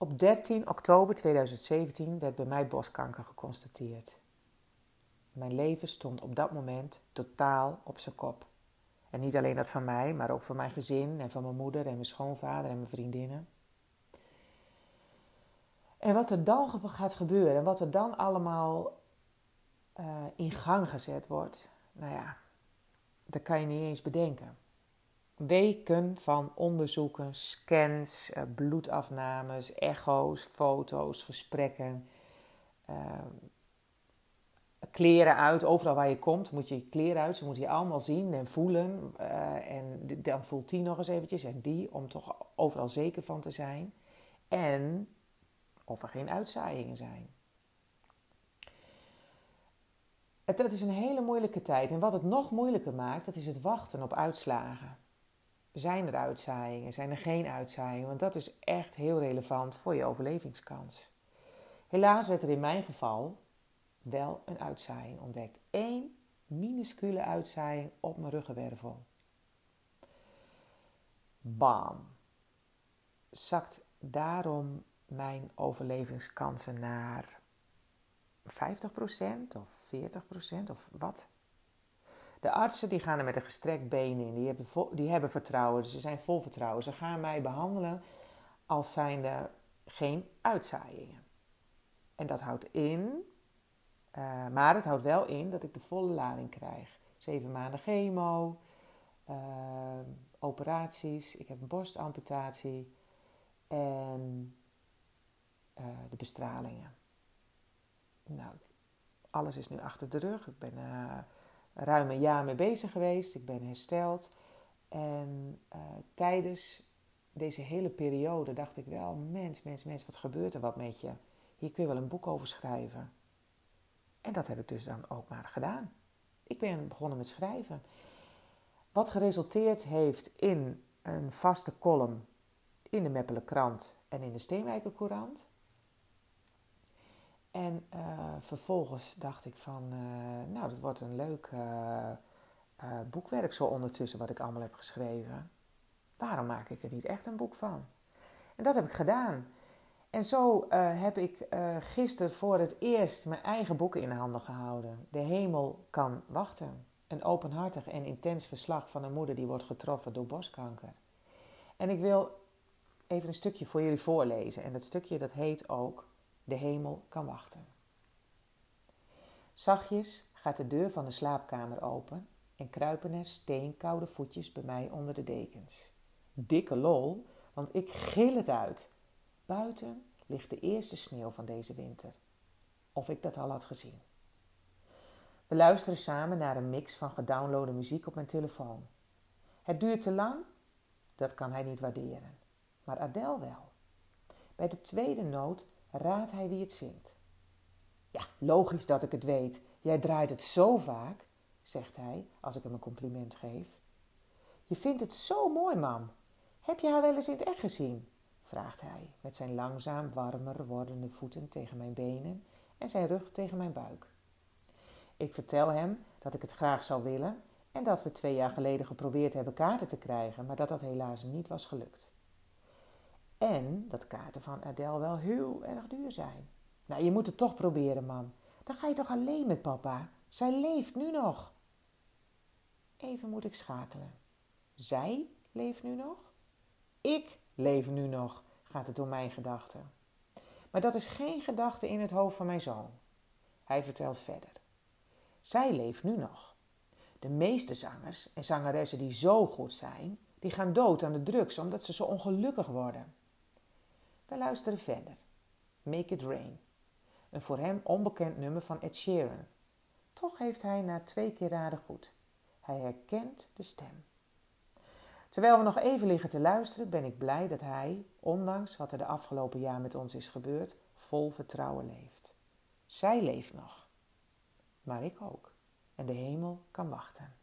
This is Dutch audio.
Op 13 oktober 2017 werd bij mij borstkanker geconstateerd. Mijn leven stond op dat moment totaal op zijn kop. En niet alleen dat van mij, maar ook van mijn gezin en van mijn moeder en mijn schoonvader en mijn vriendinnen. En wat er dan gaat gebeuren en wat er dan allemaal uh, in gang gezet wordt, nou ja, dat kan je niet eens bedenken. Weken van onderzoeken, scans, uh, bloedafnames, echo's, foto's, gesprekken. Uh, kleren uit, overal waar je komt moet je kleren uit. Ze moeten je allemaal zien en voelen. Uh, en dan voelt die nog eens eventjes en die, om toch overal zeker van te zijn. En of er geen uitzaaiingen zijn. Het, is een hele moeilijke tijd. En wat het nog moeilijker maakt, dat is het wachten op uitslagen. Zijn er uitzaaiingen? Zijn er geen uitzaaiingen? Want dat is echt heel relevant voor je overlevingskans. Helaas werd er in mijn geval wel een uitzaaiing ontdekt. Eén minuscule uitzaaiing op mijn ruggenwervel. Bam. Zakt daarom mijn overlevingskansen naar 50% of 40% of wat? De artsen die gaan er met een gestrekt been in. Die hebben, die hebben vertrouwen. Dus ze zijn vol vertrouwen. Ze gaan mij behandelen als zijnde geen uitzaaiingen. En dat houdt in, uh, maar het houdt wel in dat ik de volle lading krijg. Zeven maanden chemo, uh, operaties, ik heb een borstamputatie en uh, de bestralingen. Nou, alles is nu achter de rug. Ik ben ruim een jaar mee bezig geweest. Ik ben hersteld. En uh, tijdens deze hele periode dacht ik wel: mens, mens, mens, wat gebeurt er wat met je? Hier kun je wel een boek over schrijven. En dat heb ik dus dan ook maar gedaan. Ik ben begonnen met schrijven. Wat geresulteerd heeft in een vaste column in de Meppele Krant en in de Steenwijker Courant. En uh, vervolgens dacht ik van, uh, nou, dat wordt een leuk uh, boekwerk zo ondertussen wat ik allemaal heb geschreven. Waarom maak ik er niet echt een boek van? En dat heb ik gedaan. En zo heb ik gisteren voor het eerst mijn eigen boeken in handen gehouden. De hemel kan wachten. Een openhartig en intens verslag van een moeder die wordt getroffen door borstkanker. En ik wil even een stukje voor jullie voorlezen. En dat stukje dat heet ook de hemel kan wachten. Zachtjes gaat de deur van de slaapkamer open en kruipen er steenkoude voetjes bij mij onder de dekens. Dikke lol, want ik gil het uit. Buiten ligt de eerste sneeuw van deze winter. Of ik dat al had gezien. We luisteren samen naar een mix van gedownloade muziek op mijn telefoon. Het duurt te lang? Dat kan hij niet waarderen. Maar Adele wel. Bij de tweede noot raadt hij wie het zingt. Ja, logisch dat ik het weet. Jij draait het zo vaak, zegt hij als ik hem een compliment geef. Je vindt het zo mooi, mam. Heb je haar wel eens in het echt gezien? vraagt hij met zijn langzaam warmer wordende voeten tegen mijn benen en zijn rug tegen mijn buik. Ik vertel hem dat ik het graag zou willen en dat we twee jaar geleden geprobeerd hebben kaarten te krijgen, maar dat dat helaas niet was gelukt. En dat kaarten van Adele wel heel erg duur zijn. Nou, je moet het toch proberen, man. Dan ga je toch alleen met papa? Zij leeft nu nog. Even moet ik schakelen. Zij leeft nu nog? Ik leef nu nog, gaat het door mijn gedachten. Maar dat is geen gedachte in het hoofd van mijn zoon. Hij vertelt verder. Zij leeft nu nog. De meeste zangers en zangeressen die zo goed zijn, die gaan dood aan de drugs omdat ze zo ongelukkig worden. We luisteren verder. Make It Rain. Een voor hem onbekend nummer van Ed Sheeran. Toch heeft hij na twee keer raden goed. Hij herkent de stem. Terwijl we nog even liggen te luisteren, ben ik blij dat hij, ondanks wat er de afgelopen jaar met ons is gebeurd, vol vertrouwen leeft. Zij leeft nog. Maar ik ook. En de hemel kan wachten.